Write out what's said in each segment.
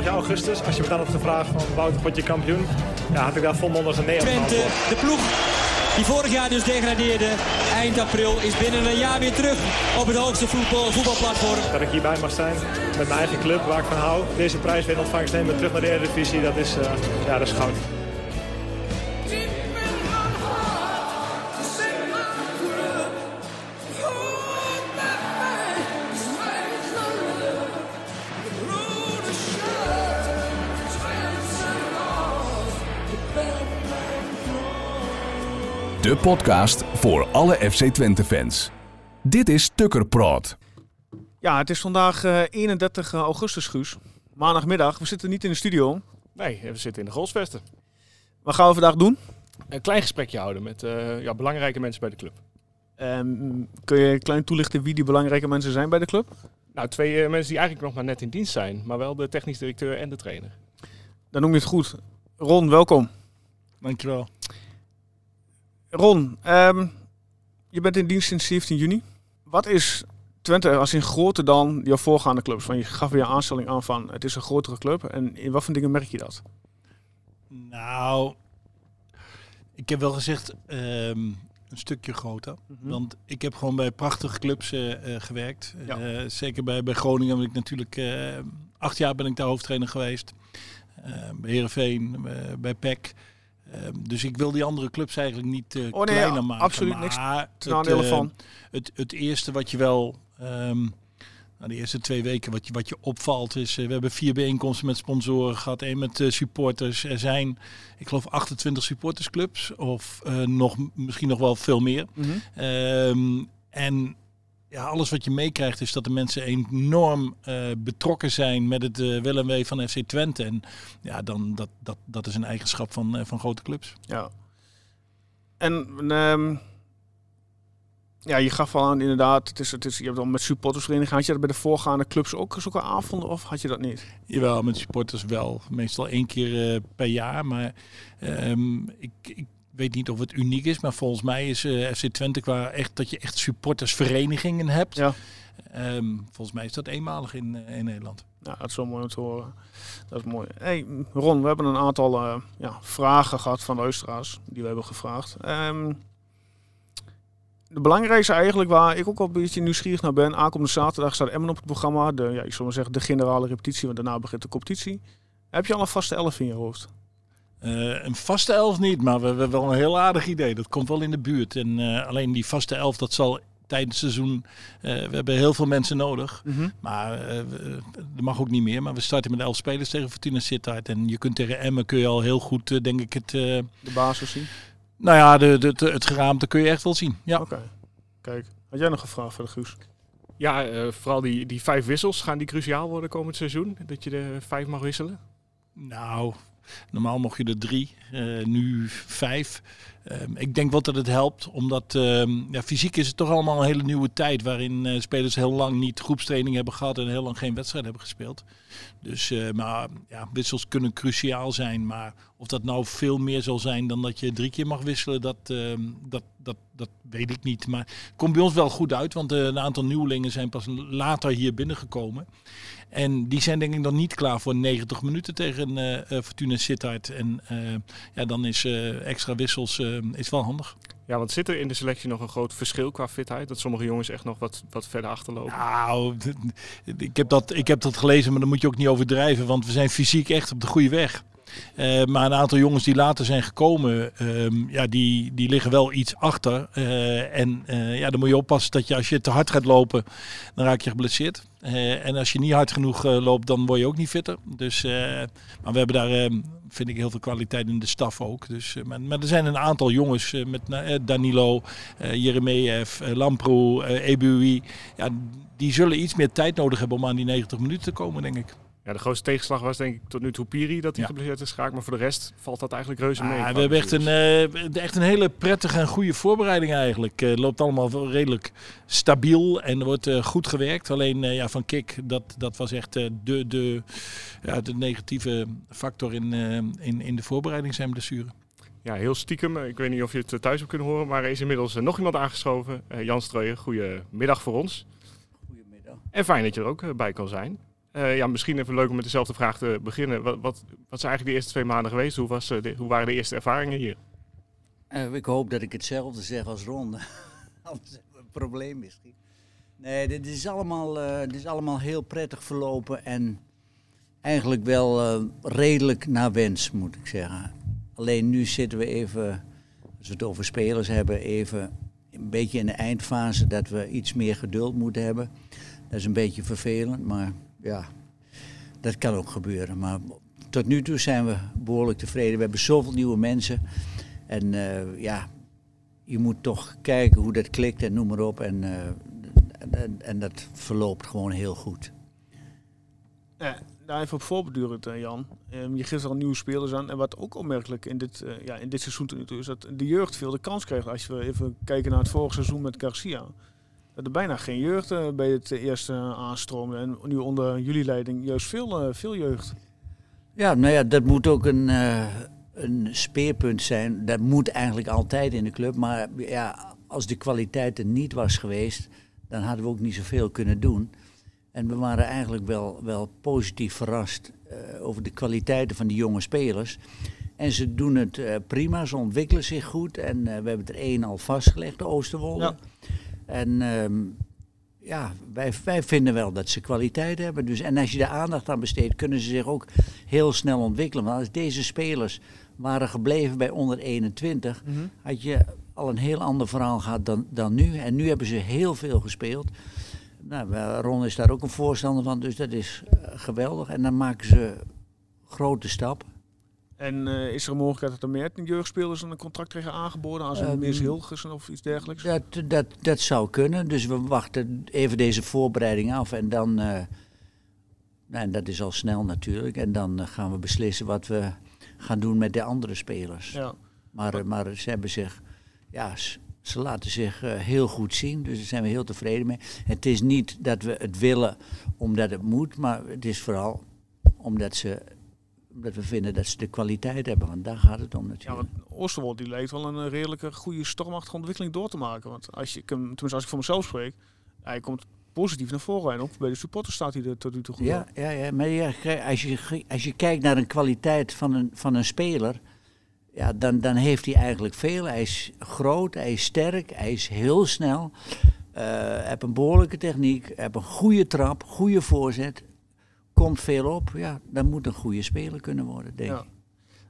vorig jaar augustus, als je me dan had gevraagd van Wouter, word je kampioen? Ja, had ik daar volmondig een nee op Twente, de ploeg die vorig jaar dus degradeerde, eind april, is binnen een jaar weer terug op het hoogste voetbal, voetbalplatform. Dat ik hierbij mag zijn met mijn eigen club waar ik van hou. Deze prijs weer in ontvangst nemen terug naar de Eredivisie, dat is, eh, ja, dat is goud. De podcast voor alle FC Twente fans. Dit is Tukker Praat. Ja, het is vandaag eh, 31 augustus, Guus. Maandagmiddag. We zitten niet in de studio. Nee, we zitten in de Golsvesten. Wat gaan we vandaag doen? Een klein gesprekje houden met eh, ja, belangrijke mensen bij de club. Ehm, kun je klein toelichten wie die belangrijke mensen zijn bij de club? Nou, twee eh, mensen die eigenlijk nog maar net in dienst zijn, maar wel de technisch directeur en de trainer. Dan noem je het goed. Ron, welkom. Dankjewel. Ron, ehm, je bent in dienst sinds 17 juni. Wat is Twente als in groter dan jouw voorgaande clubs? Want je gaf weer een aanstelling aan van het is een grotere club. En in wat voor dingen merk je dat? Nou, ik heb wel gezegd ehm, een stukje groter. Want ik heb gewoon bij prachtige clubs eh, eh, gewerkt. Ja. Eh, zeker bij, bij Groningen ben ik natuurlijk... eh, acht jaar ben ik daar hoofdtrainer geweest. Bij Heerenveen, bij PEC. Ehm, dus ik wil die andere clubs eigenlijk niet eh, Oh nee, kleiner maken. absoluut niks maar te nadelen het, van. Het, het eerste wat je wel... ehm, nou, de eerste twee weken wat je, wat je opvalt is... eh, we hebben vier bijeenkomsten met sponsoren gehad. één met eh, supporters. Er zijn, ik geloof, 28 supportersclubs. Of nog, misschien nog wel veel meer. Mhm. Ehm, en ja, alles wat je meekrijgt is dat de mensen enorm eh, betrokken zijn met het eh wel en wee van FC Twente. En ja, dan, dat, dat, dat is een eigenschap van, eh, van grote clubs. Ja. En ehm, ja, je gaf al aan inderdaad, het is, het is, je hebt al met supportersvereniging. Had je dat bij de voorgaande clubs ook zulke avonden of had je dat niet? Jawel, met supporters wel. Meestal één keer per jaar. Maar ehm, ik, ik weet niet of het uniek is. Maar volgens mij is eh, FC Twente qua echt dat je echt supportersverenigingen hebt. Ja. Ehm, volgens mij is dat eenmalig in, eh, in Nederland. Nou, dat is wel mooi om te horen. Dat is mooi. Hey, Ron, we hebben een aantal eh, ja, vragen gehad van luisteraars die we hebben gevraagd. Ehm, de belangrijkste eigenlijk waar ik ook wel een beetje nieuwsgierig naar ben. Aankomende zaterdag staat Emmen op het programma. De, ja, ik zal maar zeggen, de generale repetitie, want daarna begint de competitie. Heb je al een vaste elf in je hoofd? Eh, een vaste elf niet, maar we, we hebben wel een heel aardig idee. Dat komt wel in de buurt. En eh, alleen die vaste elf, dat zal tijdens het seizoen... eh, we hebben heel veel mensen nodig. Maar eh, we- dat mag ook niet meer. Maar we starten met elf spelers tegen Fortuna Sittard. En je kunt tegen Emmen kun je al heel goed, denk ik, het... eh, De basis zien? nou ja, de, de, de- het geraamte kun je echt wel zien. Ja. Oké. Kijk, had jij nog een vraag voor de Guus? Ja, eh, vooral die, die vijf wissels, gaan die cruciaal worden komend seizoen? Dat je de vijf mag wisselen? Nou, normaal mocht je er drie, eh, nu vijf. Ehm, ik denk wel dat het helpt, omdat ehm, ja, fysiek is het toch allemaal een hele nieuwe tijd waarin eh, spelers heel lang niet groepstraining hebben gehad en heel lang geen wedstrijd hebben gespeeld. Dus, eh, maar ja, wissels kunnen cruciaal zijn, maar of dat nou veel meer zal zijn dan dat je drie keer mag wisselen, dat, ehm, dat, dat, dat weet ik niet. Maar het komt bij ons wel goed uit, want eh, een aantal nieuwelingen zijn pas later hier binnengekomen. En die zijn denk ik nog niet klaar voor 90 minuten tegen eh eh, Fortuna Sittard. En ja, dan is extra wissels is wel handig. Ja, want zit er in de selectie nog een groot verschil qua fitheid? Dat sommige jongens echt nog wat, wat verder achterlopen? Nou, ik heb, dat, ik heb dat gelezen, maar dan moet je ook niet overdrijven. Want we zijn fysiek echt op de goede weg. Eh, maar een aantal jongens die later zijn gekomen, ehm, ja, die, die liggen wel iets achter. Eh, en eh, ja, dan moet je oppassen dat je als je te hard gaat lopen, dan raak je geblesseerd. En als je niet hard genoeg loopt, dan word je ook niet fitter. Dus, maar we hebben daar, ehm, vind ik, heel veel kwaliteit in de staf ook. Dus, maar, maar er zijn een aantal jongens met Danilo, Jeremejeff, Lamproe, Ebui. Ja, die zullen iets meer tijd nodig hebben om aan die 90 minuten te komen, denk ik. Ja, de grootste tegenslag was denk ik tot nu toe Piri dat hij Ja. geblesseerd is geraakt. Maar voor de rest valt dat eigenlijk reuze mee. Ah, we hebben echt een, eh, echt een hele prettige en goede voorbereiding eigenlijk. Eh, Het loopt allemaal redelijk stabiel en er wordt eh, goed gewerkt. Alleen eh, ja, van Kik, dat, dat was echt eh, de, de, ja, de negatieve factor in, eh, in, in de voorbereiding zijn blessure. Ja, heel stiekem. Ik weet niet of je het thuis hebt kunnen horen, maar er is inmiddels nog iemand aangeschoven. Eh, Jan Streuer, goedemiddag voor ons. Goedemiddag. En fijn dat je er ook bij kan zijn. Eh, ja, misschien even leuk om met dezelfde vraag te beginnen. Wat, wat, wat zijn eigenlijk de eerste twee maanden geweest? Hoe, was, de, hoe waren de eerste ervaringen hier? Uh, ik hoop dat ik hetzelfde zeg als Ron. Anders hebben een probleem misschien. Nee, dit is allemaal, dit is allemaal heel prettig verlopen en eigenlijk wel redelijk naar wens, moet ik zeggen. Alleen nu zitten we even, als we het over spelers hebben, even een beetje in de eindfase dat we iets meer geduld moeten hebben. Dat is een beetje vervelend, maar ja, dat kan ook gebeuren. Maar tot nu toe zijn we behoorlijk tevreden. We hebben zoveel nieuwe mensen. En uh, ja, je moet toch kijken hoe dat klikt en noem maar op. En, uh, en, dat verloopt gewoon heel goed. Daar even op voorbedurend, Jan. Um, je geeft al nieuwe spelers aan. En wat ook opmerkelijk in dit, ja, in dit seizoen is dat de jeugd veel de kans krijgt. Als we even kijken naar het vorige seizoen met Garcia er bijna geen jeugd uh, bij het eerste aanstroomde. En nu onder jullie leiding juist veel, uh, veel jeugd. Ja, nou ja, dat moet ook een, een speerpunt zijn. Dat moet eigenlijk altijd in de club. Maar ja, als de kwaliteit er niet was geweest, dan hadden we ook niet zoveel kunnen doen. En we waren eigenlijk wel, wel positief verrast over de kwaliteiten van die jonge spelers. En ze doen het prima, ze ontwikkelen zich goed. En we hebben er één al vastgelegd, de Oosterwolde. Ja. En um, ja, wij, wij vinden wel dat ze kwaliteit hebben. Dus, en als je de aandacht aan besteedt, kunnen ze zich ook heel snel ontwikkelen. Want als deze spelers waren gebleven bij onder 21, mm -hmm. had je al een heel ander verhaal gehad dan, dan nu. En nu hebben ze heel veel gespeeld. Nou, Ron is daar ook een voorstander van, dus dat is uh, geweldig. En dan maken ze grote stap. En uh, is er een mogelijkheid dat er meer jeugdspelers een contract krijgen aangeboden als een um, Meers Hilgersen of iets dergelijks? Dat, dat, dat zou kunnen. Dus we wachten even deze voorbereiding af en dan. Uh, nou, en dat is al snel natuurlijk. En dan uh, gaan we beslissen wat we gaan doen met de andere spelers. Ja. Maar, maar ze hebben zich. Ja, ze laten zich heel goed zien. Dus daar zijn we heel tevreden mee. Het is niet dat we het willen omdat het moet, maar het is vooral omdat ze omdat we vinden dat ze de kwaliteit hebben, want daar gaat het om natuurlijk. Ja, want Oosterwold die lijkt wel een redelijke goede stormachtige ontwikkeling door te maken. Want als je, tenminste als ik voor mezelf spreek, hij komt positief naar voren en ook bij de supporters staat hij er tot nu toe goed ja, ja, ja, maar ja, als, je, als je kijkt naar een kwaliteit van een, van een speler, ja, dan, dan heeft hij eigenlijk veel. Hij is groot, hij is sterk, hij is heel snel. Uh, heeft een behoorlijke techniek, heeft een goede trap, goede voorzet komt veel op. Ja, dan moet een goede speler kunnen worden, denk ik. Ja.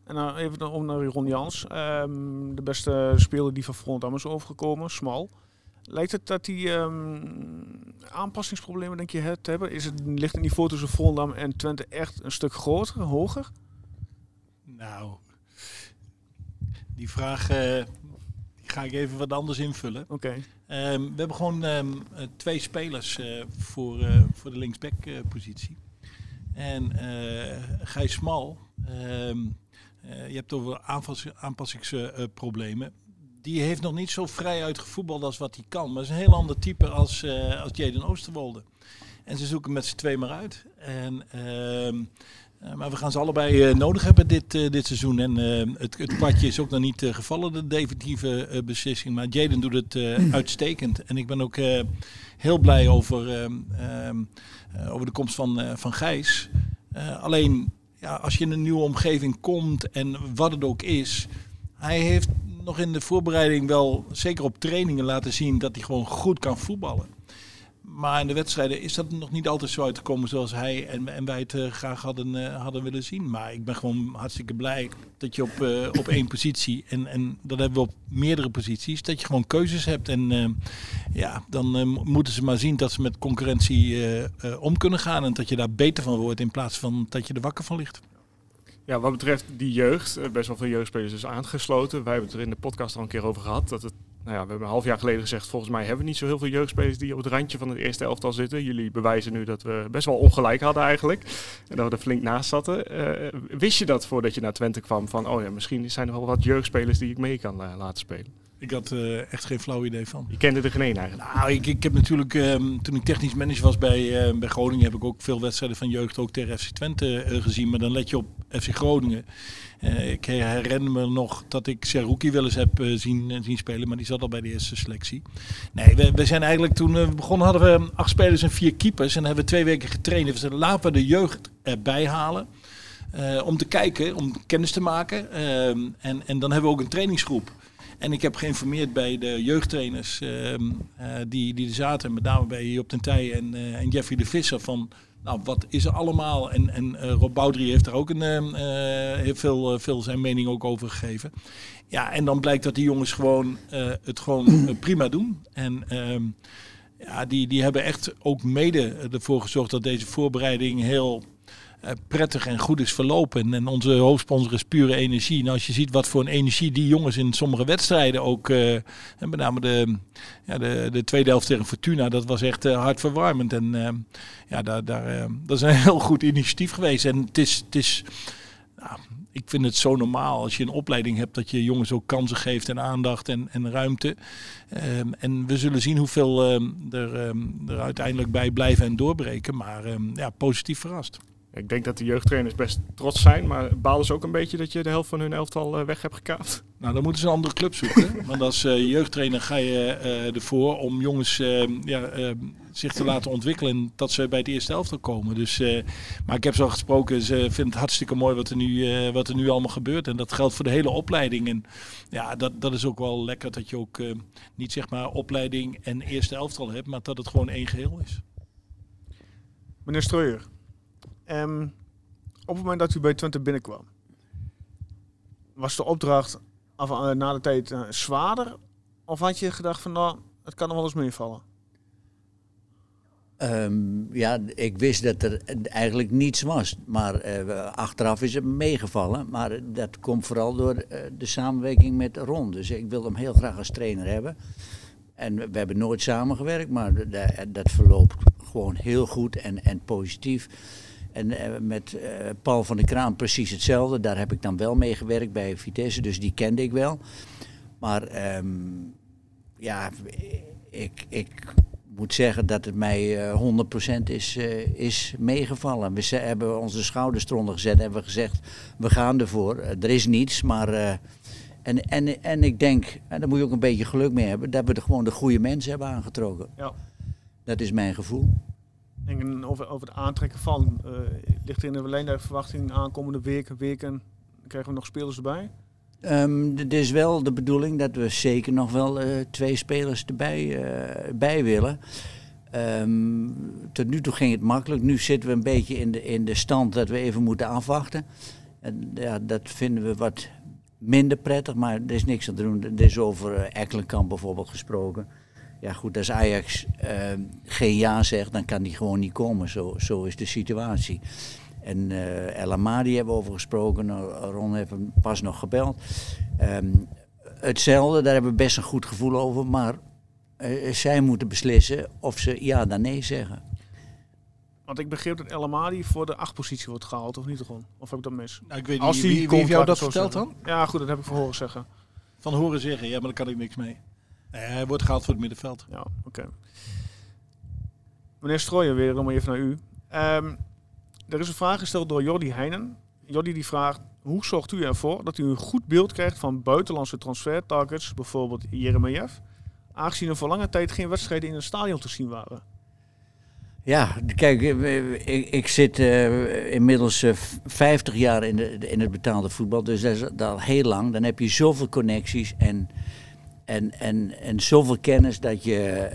En dan even om naar Ron Jans. Um, de beste speler die van Frontam is overgekomen, Smal. Lijkt het dat die um, aanpassingsproblemen denk je het hebben? Is het, ligt het niveau tussen Volendam en Twente echt een stuk groter, hoger? Nou, die vraag uh, ga ik even wat anders invullen. Oké. Okay. Um, we hebben gewoon um, twee spelers uh, voor, uh, voor de linksback positie. En uh, Gijs Smal, uh, uh, je hebt over aanpassingsproblemen. die heeft nog niet zo vrij uitgevoetbald als wat hij kan. Maar is een heel ander type als, als Jaden Oosterwolde. En ze zoeken met z'n twee maar uit. En, ehm, maar we gaan ze allebei nodig hebben dit, dit seizoen. En het, het kwartje is ook nog niet gevallen, de definitieve beslissing. Maar Jaden doet het uitstekend. En ik ben ook heel blij over, um, over de komst van, van Gijs. Alleen, ja, als je in een nieuwe omgeving komt en wat het ook is, hij heeft nog in de voorbereiding wel, zeker op trainingen, laten zien dat hij gewoon goed kan voetballen. Maar in de wedstrijden is dat nog niet altijd zo uitgekomen zoals hij en, en wij het uh, graag hadden, uh, hadden willen zien. Maar ik ben gewoon hartstikke blij dat je op, uh, op één positie, en, en dat hebben we op meerdere posities, dat je gewoon keuzes hebt. En ja, dan moeten ze maar zien dat ze met concurrentie om kunnen gaan en dat je daar beter van wordt in plaats van dat je er wakker van ligt. Ja, wat betreft die jeugd, best wel veel jeugdspelers is aangesloten. Wij hebben het er in de podcast al een keer over gehad, dat het nou ja, we hebben een half jaar geleden gezegd, volgens mij hebben we niet zo heel veel jeugdspelers die op het randje van het eerste elftal zitten. Jullie bewijzen nu dat we best wel ongelijk hadden eigenlijk. En dat we er flink naast zaten. Uh, wist je dat voordat je naar Twente kwam van, oh ja, misschien zijn er wel wat jeugdspelers die ik mee kan uh, laten spelen? Ik had uh, echt geen flauw idee van. Je kende er geen één eigenlijk? Nou, ik, ik heb natuurlijk, um, toen ik technisch manager was bij, uh, bij Groningen, heb ik ook veel wedstrijden van jeugd ook tegen FC Twente uh, gezien. Maar dan let je op FC Groningen. ik herinner me nog dat ik Seruki wel eens heb zien, zien spelen, maar die zat al bij de eerste selectie. Nee, we, we zijn eigenlijk toen we begonnen hadden we acht spelers en vier keepers. En hebben we twee weken getraind. We zeiden, laten we de jeugd erbij halen. om te kijken, om kennis te maken. Ehm, en, en dan hebben we ook een trainingsgroep. En ik heb geïnformeerd bij de jeugdtrainers ehm, eh, die, die er zaten, met name bij Job ten Tij en, uh, en Jeffrey de Visser, van nou, wat is er allemaal? En, en uh, Rob Boudry heeft daar ook een, heel veel, veel zijn mening ook over gegeven. Ja, en dan blijkt dat die jongens gewoon het gewoon prima doen. En ehm, ja, die, die hebben echt ook mede ervoor gezorgd dat deze voorbereiding heel eh, prettig en goed is verlopen. En onze hoofdsponsor is pure energie. Nou, als je ziet wat voor een energie die jongens in sommige wedstrijden ook, en met name de, ja, de, de tweede helft tegen Fortuna, dat was echt uh, hartverwarmend. En ja, daar, daar, dat is een heel goed initiatief geweest. En het is, het is nou, ik vind het zo normaal als je een opleiding hebt dat je jongens ook kansen geeft en aandacht en, en ruimte. Um, en we zullen zien hoeveel um, er, um, er uiteindelijk bij blijven en doorbreken. Maar ja, positief verrast. Ik denk dat de jeugdtrainers best trots zijn, maar balen ze ook een beetje dat je de helft van hun elftal uh, weg hebt gekaapt? Nou, dan moeten ze een andere club zoeken. Want als uh, jeugdtrainer ga je uh, ervoor om jongens ja, zich te laten ontwikkelen en dat ze bij het eerste elftal komen. Dus, maar ik heb ze al gesproken, ze vinden het hartstikke mooi wat er, nu, wat er nu allemaal gebeurt. En dat geldt voor de hele opleiding. En ja, dat, dat is ook wel lekker dat je ook niet zeg maar opleiding en eerste elftal hebt, maar dat het gewoon één geheel is. Meneer Streuer, Um, op het moment dat u bij Twente binnenkwam, was de opdracht af, na de tijd uh, zwaarder? Of had je gedacht van nou, het kan nog wel eens meevallen? Um, ja, ik wist dat er eigenlijk niets was. Maar uh, achteraf is het meegevallen. Maar dat komt vooral door de samenwerking met Ron. Dus ik wil hem heel graag als trainer hebben. En we hebben nooit samengewerkt, maar dat verloopt gewoon heel goed en, en positief. En uh, met uh, Paul van der Kraan precies hetzelfde. Daar heb ik dan wel mee gewerkt bij Vitesse, dus die kende ik wel. Maar um, ja, ik, ik moet zeggen dat het mij uh, 100% is, is meegevallen. We hebben onze schouders eronder gezet en hebben gezegd, we gaan ervoor. er is niets, maar... en, en, en ik denk, en daar moet je ook een beetje geluk mee hebben, dat we er gewoon de goede mensen hebben aangetrokken. Ja. Dat is mijn gevoel. Over, over het aantrekken van, uh, ligt er in de alleen verwachting aankomende weken, weken, krijgen we nog spelers erbij? Um, het is wel de bedoeling dat we zeker nog wel uh, twee spelers erbij uh, bij willen. Um, tot nu toe ging het makkelijk. Nu zitten we een beetje in de, in de stand dat we even moeten afwachten. En ja, dat vinden we wat minder prettig, maar er is niks aan te doen. Er is over Ekkelenkamp bijvoorbeeld gesproken. Ja goed, als Ajax uh, geen ja zegt, dan kan die gewoon niet komen. Zo, zo is de situatie. En uh, El Amadi hebben we over gesproken. Nou, Ron heeft hem pas nog gebeld. Um, hetzelfde, daar hebben we best een goed gevoel over. Maar uh, zij moeten beslissen of ze ja dan nee zeggen. Want ik begreep dat El Amadi voor de achtpositie wordt gehaald, of niet gewoon? Of heb ik dat mis? Nou, ik weet niet, Als die wie, wie heeft jou dat verteld dan? Ja goed, dat heb ik van horen zeggen. Van horen zeggen, ja, maar daar kan ik niks mee. Nee, hij wordt gehaald voor het middenveld. Ja, oké. Meneer Strooijen, weer om even naar u. Um, er is een vraag gesteld door Jordi Heinen. Jordi die vraagt, hoe zorgt u ervoor dat u een goed beeld krijgt van buitenlandse transfertargets, bijvoorbeeld Jeremejeff, aangezien er voor lange tijd geen wedstrijden in het stadion te zien waren? Ja, kijk, ik, ik zit uh, inmiddels uh, 50 jaar in, de, in het betaalde voetbal, dus dat is, dat al heel lang. Dan heb je zoveel connecties en en, en, en zoveel kennis dat je,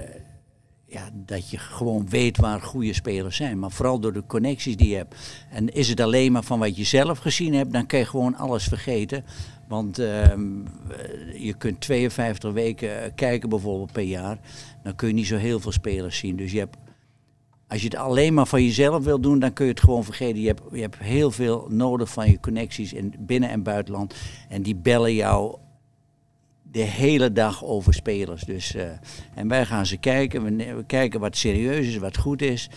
ja, dat je gewoon weet waar goede spelers zijn. Maar vooral door de connecties die je hebt. En is het alleen maar van wat je zelf gezien hebt, dan kan je gewoon alles vergeten. Want uh, je kunt 52 weken kijken bijvoorbeeld per jaar. Dan kun je niet zo heel veel spelers zien. Dus je hebt, als je het alleen maar van jezelf wil doen, dan kun je het gewoon vergeten. Je hebt, je hebt heel veel nodig van je connecties in binnen- en buitenland. En die bellen jou de hele dag over spelers. Dus, uh, en wij gaan ze kijken. We, we, kijken wat serieus is, wat goed is.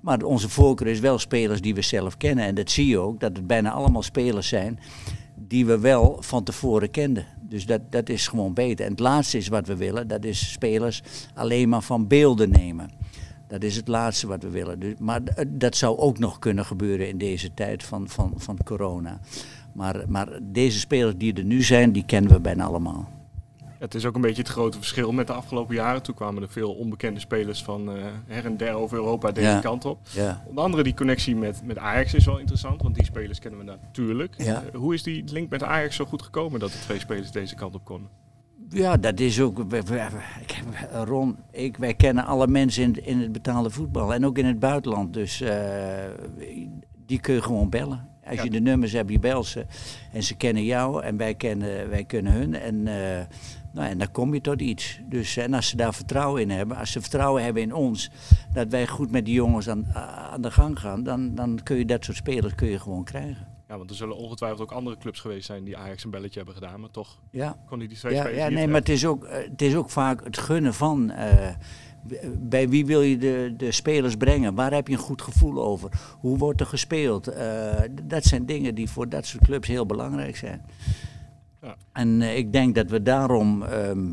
Maar onze voorkeur is wel spelers die we zelf kennen. En dat zie je ook, dat het bijna allemaal spelers zijn die we wel van tevoren kenden. Dus dat, dat is gewoon beter. En het laatste is wat we willen, dat is spelers alleen maar van beelden nemen. Dat is het laatste wat we willen. Dus, maar dat zou ook nog kunnen gebeuren in deze tijd van, van, van corona. Maar, maar deze spelers die er nu zijn, die kennen we bijna allemaal. Het is ook een beetje het grote verschil met de afgelopen jaren. Toen kwamen er veel onbekende spelers van uh, her en der over Europa deze kant op. Ja. Onder andere die connectie met, met Ajax is wel interessant, want die spelers kennen we natuurlijk. Ja. Uh, hoe is die link met Ajax zo goed gekomen dat de twee spelers deze kant op konden? Ja, dat is ook. Ron, ik, wij kennen alle mensen in, in het betaalde voetbal en ook in het buitenland. Dus uh, die kun je gewoon bellen. Als Ja. je de nummers hebt, je belt ze. En ze kennen jou en wij kennen, wij kunnen hun. En, eh, nou, en dan kom je tot iets. Dus, en als ze daar vertrouwen in hebben, als ze vertrouwen hebben in ons, dat wij goed met die jongens aan, aan de gang gaan, dan, dan kun je dat soort spelers kun je gewoon krijgen. Ja, want er zullen ongetwijfeld ook andere clubs geweest zijn die Ajax een belletje hebben gedaan, maar toch Ja. kon hij die twee Ja, spelers ja nee, maar het is, ook, eh, het is ook vaak het gunnen van. eh, bij wie wil je de, de spelers brengen? Waar heb je een goed gevoel over? Hoe wordt er gespeeld? Eh, dat zijn dingen die voor dat soort clubs heel belangrijk zijn. Ja. En eh, ik denk dat we daarom ehm,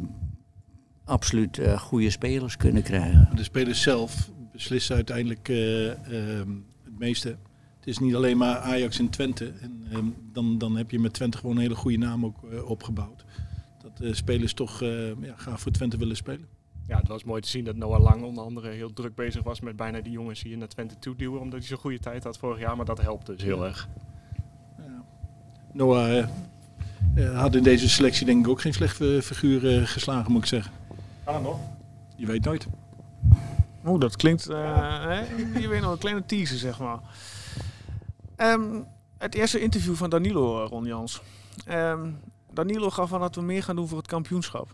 absoluut eh, goede spelers kunnen krijgen. De spelers zelf beslissen uiteindelijk eh, ehm, het meeste. Het is niet alleen maar Ajax en Twente. En, ehm, dan, dan heb je met Twente gewoon een hele goede naam ook opgebouwd. Dat de spelers toch eh, ja, graag voor Twente willen spelen. Ja, het was mooi te zien dat Noah Lang onder andere heel druk bezig was met bijna die jongens hier naar Twente toe duwen, omdat hij zo'n goede tijd had vorig jaar, maar dat helpt dus heel erg. Noah eh, eh, had in deze selectie denk ik ook geen slechte figuur eh, geslagen, moet ik zeggen. Kan het nog? Je weet nooit. Oeh, dat klinkt... eh, hè? Je weet nog een kleine teaser, zeg maar. Ehm, het eerste interview van Danilo, eh, Ron Jans. Ehm, Danilo gaf aan dat we meer gaan doen voor het kampioenschap.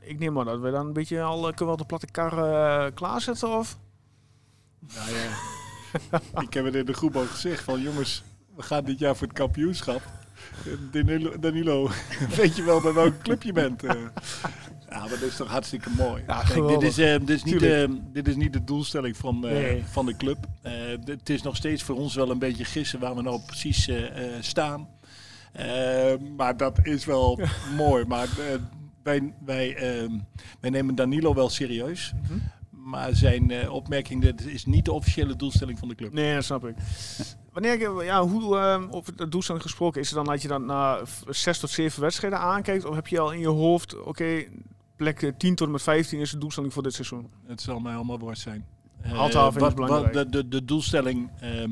Ik neem maar dat we dan een beetje al... eh, kunnen we al de platte kar eh, klaarzetten, of? Nou ja, ik heb het in de groep al gezegd van jongens, we gaan dit jaar voor het kampioenschap. Danilo, Danilo weet je wel bij welke club je bent? eh? Ja, maar dat is toch hartstikke mooi. Ja, Kijk, dit, is, eh, dit, is niet, eh, dit is niet de doelstelling van, Nee. van de club. Het is nog steeds voor ons wel een beetje gissen waar we nou precies staan. Maar dat is wel mooi. Maar wij, wij, eh, wij nemen Danilo wel serieus. Mhm. Maar zijn opmerking, dit is niet de officiële doelstelling van de club. Nee, dat snap ik. Wanneer, ja, hoe, ehm, over de doelstelling gesproken, is het dan dat je dan na zes tot zeven wedstrijden aankijkt? Of heb je al in je hoofd, oké, plek eh, 10 tot en met 15 is de doelstelling voor dit seizoen? Het zal mij allemaal worst zijn. Eh, Handhaven is belangrijk. wat de, de, de doelstelling ehm,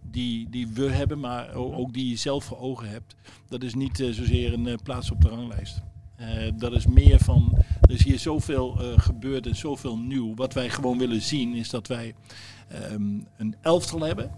die, die we hebben, maar ook die je zelf voor ogen hebt, dat is niet eh, zozeer een eh, plaats op de ranglijst. Dat is meer van, er is hier zoveel gebeurd en zoveel nieuw. Wat wij gewoon willen zien is dat wij ehm, een elftal hebben,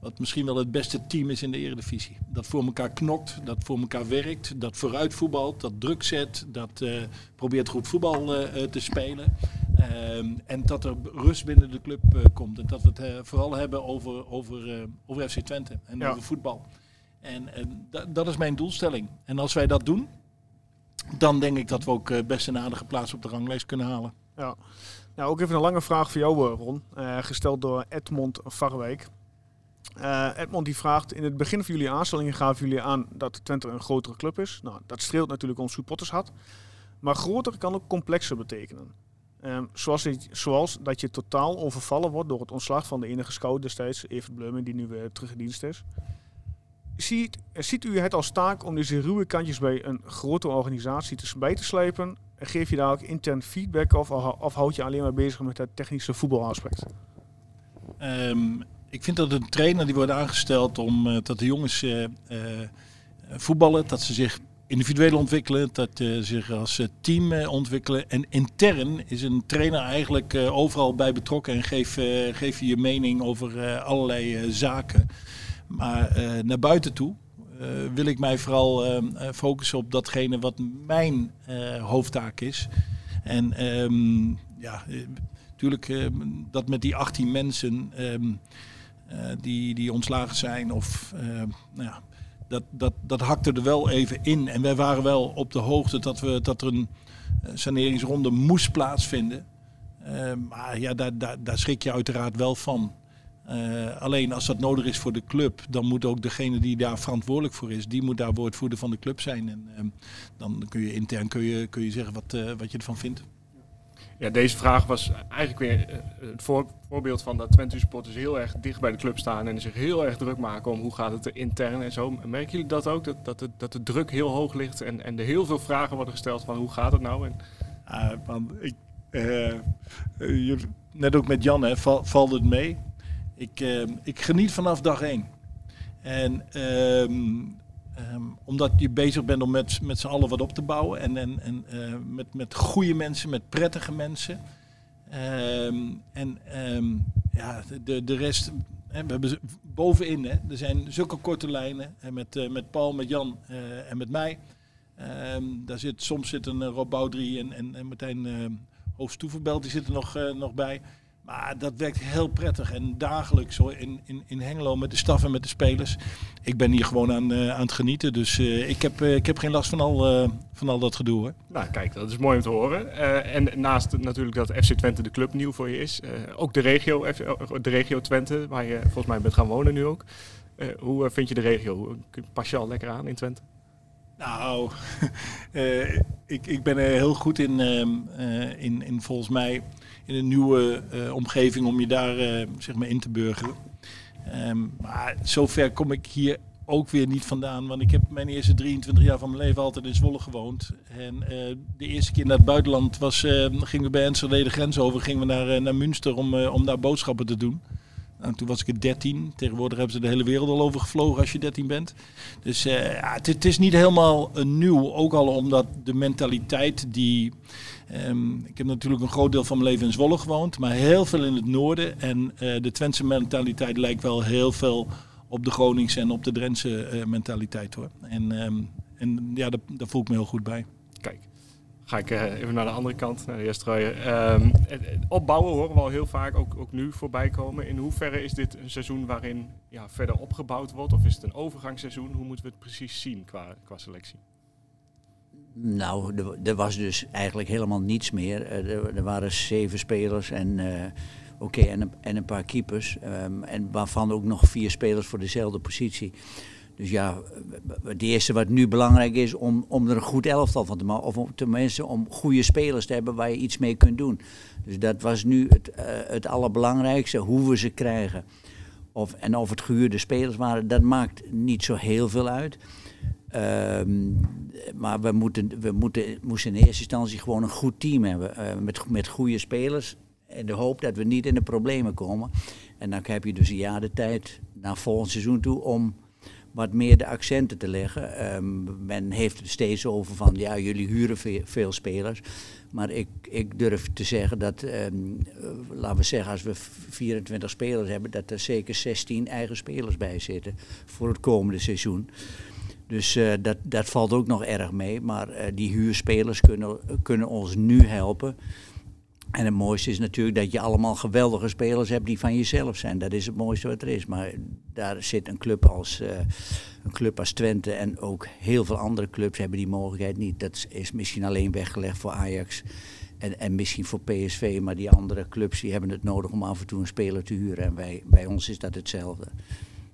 wat misschien wel het beste team is in de eredivisie. Dat voor elkaar knokt, dat voor elkaar werkt, dat vooruit voetbalt, dat druk zet, dat eh, probeert goed voetbal eh, te spelen. Ehm, en dat er rust binnen de club eh, komt. En dat we het vooral hebben over, over, over FC Twente en Ja. over voetbal. En da- dat is mijn doelstelling. En als wij dat doen, dan denk ik dat we ook best een aardige plaats op de ranglijst kunnen halen. Ja. Nou, ook even een lange vraag voor jou, Ron. Gesteld door Edmond Varwijk. Eh, Edmond die vraagt, in het begin van jullie aanstellingen gaven jullie aan dat Twente een grotere club is. Nou, dat streelt natuurlijk ons supportershart. Maar groter kan ook complexer betekenen. Ehm, zoals, zoals dat je totaal overvallen wordt door het ontslag van de enige scout destijds, Evert Bleumen, die nu weer terug in dienst is. Ziet, ziet u het als taak om deze ruwe kantjes bij een grote organisatie te, bij te slepen? En geef je daar ook intern feedback of, of houd je alleen maar bezig met het technische voetbalaspect? Ehm, ik vind dat een trainer die wordt aangesteld om eh, dat de jongens eh, eh, voetballen, dat ze zich individueel ontwikkelen, dat ze zich als team ontwikkelen. En intern is een trainer eigenlijk overal bij betrokken en geeft geef je je mening over allerlei zaken. Maar naar buiten toe wil ik mij vooral focussen op datgene wat mijn hoofdtaak is. En ehm, ja, natuurlijk dat met die 18 mensen ehm, eh, die, die ontslagen zijn of eh, nou ja, dat, dat, dat hakte er wel even in. En wij waren wel op de hoogte dat, we, dat er een eh, saneringsronde moest plaatsvinden. Eh, maar ja, daar, daar, daar schrik je uiteraard wel van. Eh, alleen als dat nodig is voor de club, dan moet ook degene die daar verantwoordelijk voor is, die moet daar woordvoerder van de club zijn. En dan kun je intern kun je, kun je zeggen wat, eh, wat je ervan vindt. Ja, deze vraag was eigenlijk weer eh, het voor, voorbeeld van dat Twente supporters heel erg dicht bij de club staan en zich heel erg druk maken om hoe gaat het er intern en zo. Merken jullie dat ook? Dat, dat, de, dat de druk heel hoog ligt en, en er heel veel vragen worden gesteld van hoe gaat het nou? En... Uh, man, ik, net ook met Jan, hè, val, valt het mee? Ik, ehm, ik geniet vanaf dag één. En um, omdat je bezig bent om met, met z'n allen wat op te bouwen. En, en, en uh, met, met goede mensen, met prettige mensen. en ja, de, de rest. Hè, we hebben bovenin, hè, er zijn zulke korte lijnen. En met, uh, met Paul, met Jan uh, en met mij. daar zit, soms zit een Rob Boudry en, en, en Martijn Hoofdstoeverbelt, die zitten nog, nog bij. Maar dat werkt heel prettig en dagelijks hoor, in, in, in Hengelo met de staf en met de spelers. Ik ben hier gewoon aan, uh, aan het genieten, dus uh, ik, heb, uh, ik heb geen last van al, van al dat gedoe. Hoor. Nou kijk, dat is mooi om te horen. en naast natuurlijk dat FC Twente de club nieuw voor je is, ook de regio, de regio Twente, waar je volgens mij bent gaan wonen nu ook. hoe vind je de regio? Pas je al lekker aan in Twente? Nou, ik, ik ben er heel goed in, ehm, in, in volgens mij in een nieuwe uh, omgeving om je daar zeg maar in te burgeren. Um, maar zover kom ik hier ook weer niet vandaan. Want ik heb mijn eerste 23 jaar van mijn leven altijd in Zwolle gewoond. En de eerste keer naar het buitenland was, gingen we bij Enschede de grens over. Gingen we naar, naar Münster om, om daar boodschappen te doen. Toen was ik 13. Tegenwoordig hebben ze de hele wereld al over gevlogen als je 13 bent. Dus ja, het, is niet helemaal uh, nieuw. Ook al omdat de mentaliteit die Um, ik heb natuurlijk een groot deel van mijn leven in Zwolle gewoond, maar heel veel in het noorden. En uh, de Twentse mentaliteit lijkt wel heel veel op de Groningse en op de Drentse mentaliteit hoor. En, um, en ja, daar, daar, voel ik me heel goed bij. Ga ik uh, even naar de andere kant, naar de eerste um, Opbouwen horen we al heel vaak, ook, ook nu voorbij komen. In hoeverre is dit een seizoen waarin ja, verder opgebouwd wordt? Of is het een overgangsseizoen? Hoe moeten we het precies zien qua, qua selectie? Nou, er, was dus eigenlijk helemaal niets meer. Eh, er, waren zeven spelers en, uh, oké, en, en een paar keepers. Um, en waarvan ook nog vier spelers voor dezelfde positie. Dus ja, het eerste wat nu belangrijk is om, om er een goed elftal van te maken. Of om, tenminste om goede spelers te hebben waar je iets mee kunt doen. Dus dat was nu het, uh, het allerbelangrijkste, hoe we ze krijgen. Of, en of het gehuurde spelers waren, dat maakt niet zo heel veel uit. Um, maar we, moeten, we moeten, moesten in eerste instantie gewoon een goed team hebben. Uh, met, met goede spelers. En de hoop dat we niet in de problemen komen. En dan heb je dus een jaar de tijd naar volgend seizoen toe om wat meer de accenten te leggen. Um, men heeft het steeds over van ja, jullie huren veel, spelers. Maar ik, ik durf te zeggen dat, um, laten we zeggen, als we 24 spelers hebben, dat er zeker 16 eigen spelers bij zitten voor het komende seizoen. Dus uh, dat, dat valt ook nog erg mee. Maar uh, die huurspelers kunnen, kunnen ons nu helpen. En het mooiste is natuurlijk dat je allemaal geweldige spelers hebt die van jezelf zijn. Dat is het mooiste wat er is. Maar daar zit een club als, uh, een club als Twente en ook heel veel andere clubs hebben die mogelijkheid niet. Dat is misschien alleen weggelegd voor Ajax en, en misschien voor PSV. Maar die andere clubs die hebben het nodig om af en toe een speler te huren. En bij, bij ons is dat hetzelfde.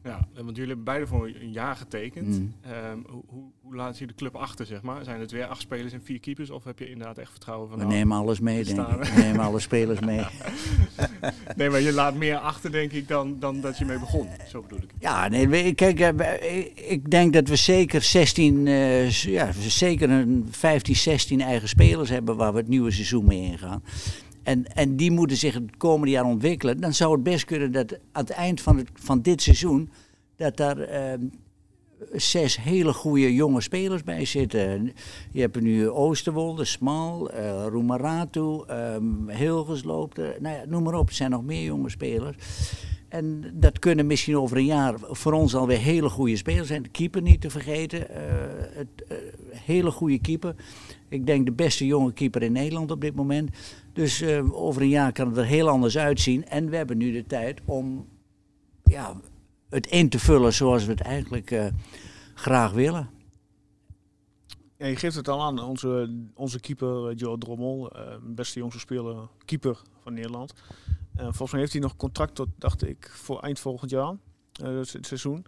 Ja, want jullie hebben beide voor een jaar getekend. Mm. Um, hoe, hoe laat je de club achter, zeg maar? Zijn het weer acht spelers en vier keepers? Of heb je inderdaad echt vertrouwen van... We nou, nemen alles mee, denk ik. We nemen alle spelers mee. nee, maar je laat meer achter, denk ik, dan, dan dat je mee begon. Zo bedoel ik. Ja, nee, kijk, ik denk dat we zeker 16, uh, ja, zeker een 15, 16 eigen spelers hebben waar we het nieuwe seizoen mee ingaan. En, en die moeten zich het komende jaar ontwikkelen. Dan zou het best kunnen dat aan het eind van, het, van dit seizoen. dat daar uh, zes hele goede jonge spelers bij zitten. Je hebt nu Oosterwolde, Smal, uh, Roemaratu, um, Hilgers loopt er. Nou ja, noem maar op, er zijn nog meer jonge spelers. En dat kunnen misschien over een jaar voor ons alweer hele goede spelers zijn. De keeper niet te vergeten. Uh, het, uh, hele goede keeper. Ik denk de beste jonge keeper in Nederland op dit moment. Dus uh, over een jaar kan het er heel anders uitzien. En we hebben nu de tijd om ja, het in te vullen zoals we het eigenlijk uh, graag willen. Je geeft het al aan, onze, onze keeper Joe Drommel, uh, beste jongste speler, keeper van Nederland. volgens mij heeft hij nog contract tot, dacht ik, voor eind volgend jaar. het seizoen.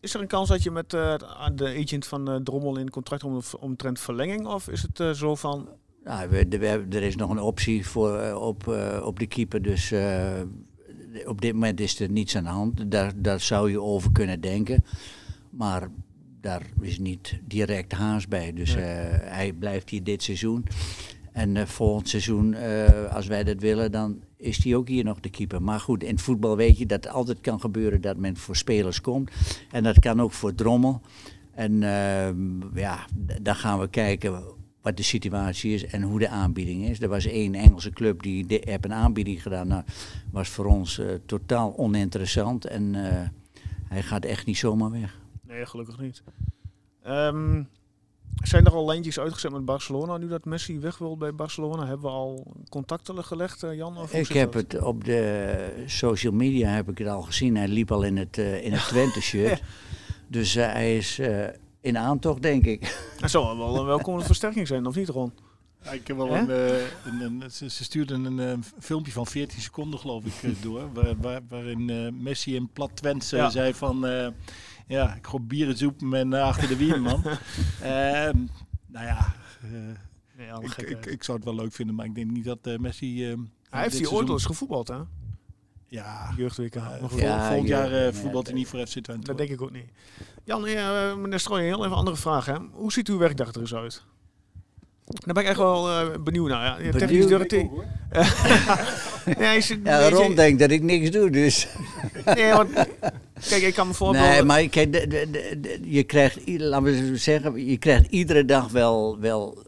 Is er een kans dat je met de agent van Drommel in contract om, omtrent verlenging? Of is het zo van... Nou, we, we, er is nog een optie voor, op, op de keeper. Dus op dit moment is er niets aan de hand. Daar, daar zou je over kunnen denken. Maar daar is niet direct haast bij. Dus eh, hij blijft hier dit seizoen. En uh, volgend seizoen, uh, als wij dat willen, dan is hij ook hier nog de keeper. Maar goed, in het voetbal weet je dat het altijd kan gebeuren dat men voor spelers komt. En dat kan ook voor Drommel. En ehm, ja, dan gaan we kijken wat de situatie is en hoe de aanbieding is. Er was één Engelse club die de, heb een aanbieding gedaan. Nou, was voor ons totaal oninteressant. En hij gaat echt niet zomaar weg. Nee, gelukkig niet. Um, zijn er al lijntjes uitgezet met Barcelona nu dat Messi weg wil bij Barcelona? Hebben we al contacten gelegd, eh, Jan? Of ik heb het op de social media heb ik het al gezien. Hij liep al in het, in het Twente-shirt. Dus hij is in aantocht, denk ik. Dat zou wel een welkome versterking zijn, of niet, Ron? Ja, ik heb wel een, een, een, ze, stuurden een, een, filmpje van 14 seconden, geloof ik, door. Waar, waar, waarin Messi in plat Twente ja. zei van ja, ik gooi bierensoep met uh, achter de wiel, man. Ehm, nou ja, uh, ik, ik, ik, zou het wel leuk vinden, maar ik denk niet dat uh, Messi... Hij heeft hier ooit eens gevoetbald, hè? Ja, jeugdwk. Uh, ja, volgend jaar uh, voetbalt hij niet voor FC Twente. Dat denk ik ook niet. Jan, uh, meneer Strooijen, heel even een andere vraag. Hè. Hoe ziet uw werkdag er eens uit? Daar ben ik echt wel uh, benieuwd naar. Ja, technisch directeur. nee, ja, Ron denkt dat ik niks doe, dus. nee, want, kijk, ik kan me voorbeelden... Nee, maar kijk, de, de, de, je krijgt, laten we zeggen, je krijgt iedere dag wel, wel